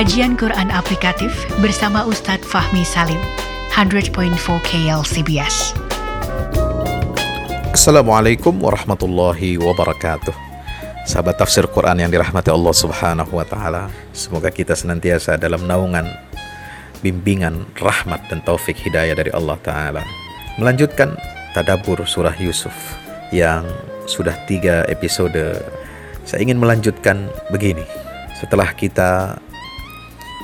Kajian Quran Aplikatif bersama Ustadz Fahmi Salim, 100.4 KLCBS. Assalamualaikum warahmatullahi wabarakatuh. Sahabat tafsir Quran yang dirahmati Allah Subhanahu wa taala, semoga kita senantiasa dalam naungan bimbingan rahmat dan taufik hidayah dari Allah taala. Melanjutkan tadabur surah Yusuf yang sudah tiga episode. Saya ingin melanjutkan begini. Setelah kita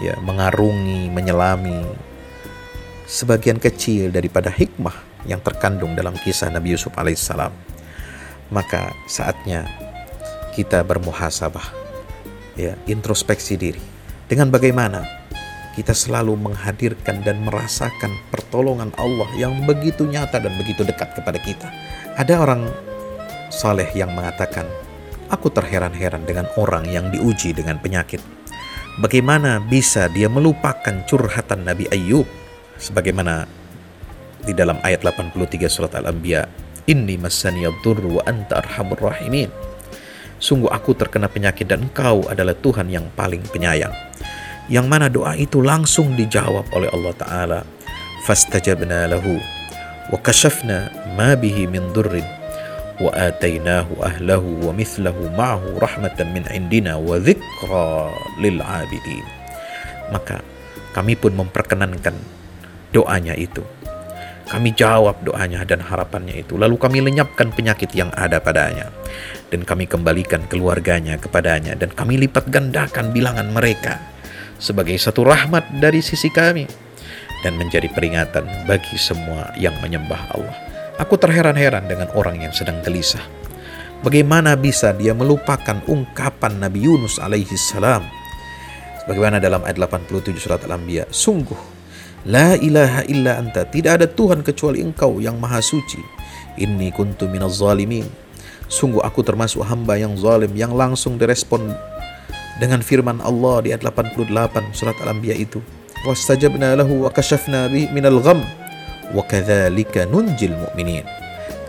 ya mengarungi, menyelami sebagian kecil daripada hikmah yang terkandung dalam kisah Nabi Yusuf alaihissalam. Maka saatnya kita bermuhasabah, ya introspeksi diri. Dengan bagaimana kita selalu menghadirkan dan merasakan pertolongan Allah yang begitu nyata dan begitu dekat kepada kita. Ada orang saleh yang mengatakan, aku terheran-heran dengan orang yang diuji dengan penyakit Bagaimana bisa dia melupakan curhatan Nabi Ayub sebagaimana di dalam ayat 83 surat Al-Anbiya, "Inni massani wa anta arhamur rahimin." Sungguh aku terkena penyakit dan engkau adalah Tuhan yang paling penyayang. Yang mana doa itu langsung dijawab oleh Allah Ta'ala. Fastajabna lahu wa kashafna ma bihi min durrin وآتيناه أهله ومثله معه رحمة من عندنا وذكرى للعابدين maka kami pun memperkenankan doanya itu kami jawab doanya dan harapannya itu lalu kami lenyapkan penyakit yang ada padanya dan kami kembalikan keluarganya kepadanya dan kami lipat gandakan bilangan mereka sebagai satu rahmat dari sisi kami dan menjadi peringatan bagi semua yang menyembah Allah Aku terheran-heran dengan orang yang sedang gelisah. Bagaimana bisa dia melupakan ungkapan Nabi Yunus alaihi salam? Sebagaimana dalam ayat 87 surat Al-Anbiya, sungguh la ilaha illa anta, tidak ada Tuhan kecuali engkau yang maha suci. Inni kuntu minaz zalimin. Sungguh aku termasuk hamba yang zalim yang langsung direspon dengan firman Allah di ayat 88 surat Al-Anbiya itu. Wastajabna lahu wa kashafna bi minal gham nunjil mu'minin.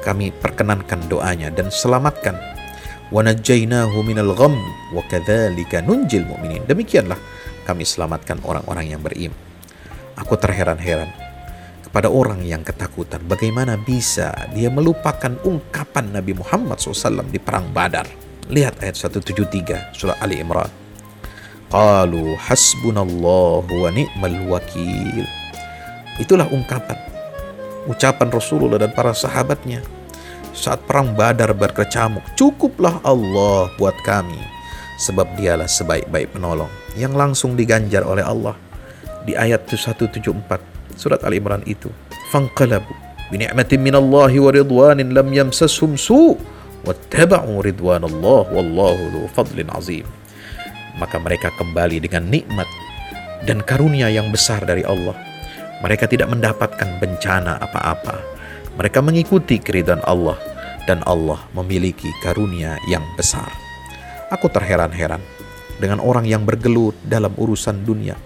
Kami perkenankan doanya dan selamatkan. Nunjil mu'minin. Demikianlah kami selamatkan orang-orang yang beriman. Aku terheran-heran kepada orang yang ketakutan. Bagaimana bisa dia melupakan ungkapan Nabi Muhammad SAW di perang Badar. Lihat ayat 173 surah Ali Imran. Qalu hasbunallahu wa ni'mal wakil. Itulah ungkapan ucapan Rasulullah dan para sahabatnya saat perang Badar berkecamuk. Cukuplah Allah buat kami, sebab dialah sebaik-baik penolong yang langsung diganjar oleh Allah di ayat 174 surat Al Imran itu. Fanqalabu bini'matin minallahi wa ridwanin lam yamsashum su' wattaba'u ridwanallah wallahu dhu fadlin azim. Maka mereka kembali dengan nikmat dan karunia yang besar dari Allah mereka tidak mendapatkan bencana apa-apa. Mereka mengikuti keridhaan Allah dan Allah memiliki karunia yang besar. Aku terheran-heran dengan orang yang bergelut dalam urusan dunia.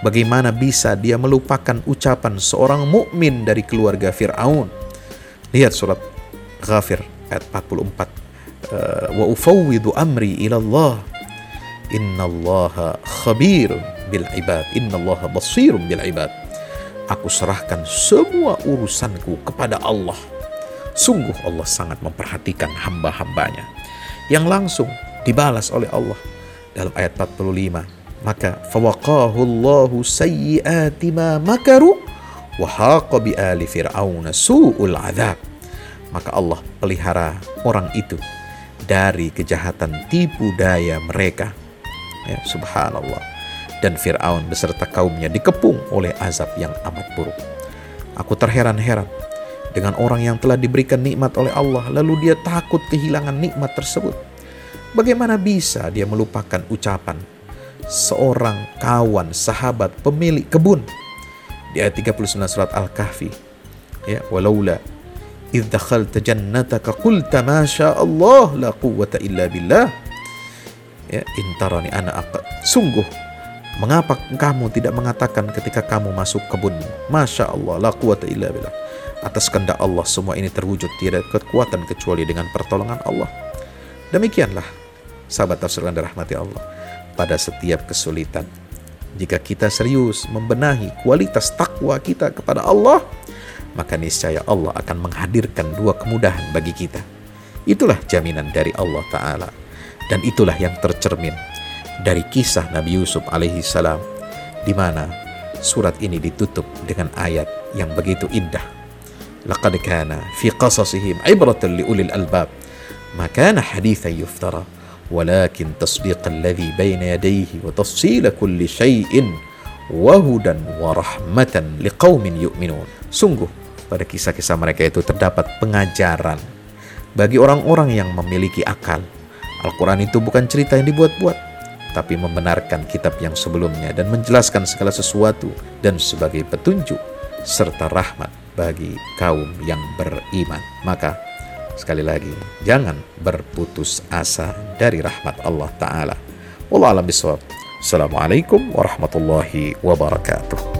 Bagaimana bisa dia melupakan ucapan seorang mukmin dari keluarga Firaun? Lihat surat Ghafir ayat 44. Eh, Wa ufawwidu amri ila Allah. Innallaha khabir bil ibad. Innallaha basirun bil ibad aku serahkan semua urusanku kepada Allah. Sungguh Allah sangat memperhatikan hamba-hambanya. Yang langsung dibalas oleh Allah dalam ayat 45. Maka fawaqahu Allahu sayyiati ma makaru wa haqa bi ali fir'auna su'ul azab. Maka Allah pelihara orang itu dari kejahatan tipu daya mereka. Ya, subhanallah dan Fir'aun beserta kaumnya dikepung oleh azab yang amat buruk. Aku terheran-heran dengan orang yang telah diberikan nikmat oleh Allah, lalu dia takut kehilangan nikmat tersebut. Bagaimana bisa dia melupakan ucapan seorang kawan, sahabat, pemilik kebun di ayat 39 surat Al-Kahfi. Ya, walaula idh dakhalta jannataka qulta ma Allah la quwwata illa billah. Ya, intarani ana Sungguh Mengapa kamu tidak mengatakan ketika kamu masuk kebunmu? Masya Allah, la quwata illa billah. Atas kehendak Allah semua ini terwujud. Tidak kekuatan kecuali dengan pertolongan Allah. Demikianlah, sahabat tafsir dan rahmati Allah. Pada setiap kesulitan, jika kita serius membenahi kualitas takwa kita kepada Allah, maka niscaya Allah akan menghadirkan dua kemudahan bagi kita. Itulah jaminan dari Allah Ta'ala. Dan itulah yang tercermin dari kisah Nabi Yusuf alaihi salam di mana surat ini ditutup dengan ayat yang begitu indah. Laqad kana fi qasasihim ibratan li ulil albab. Ma kana hadithan yuftara walakin tasdiq alladhi bayna yadayhi wa tafsil kulli shay'in wa hudan wa rahmatan liqaumin yu'minun. Sungguh pada kisah-kisah mereka itu terdapat pengajaran bagi orang-orang yang memiliki akal. Al-Quran itu bukan cerita yang dibuat-buat, tapi membenarkan kitab yang sebelumnya dan menjelaskan segala sesuatu dan sebagai petunjuk serta rahmat bagi kaum yang beriman maka Sekali lagi, jangan berputus asa dari rahmat Allah Ta'ala. Wallah alam biswab. Assalamualaikum warahmatullahi wabarakatuh.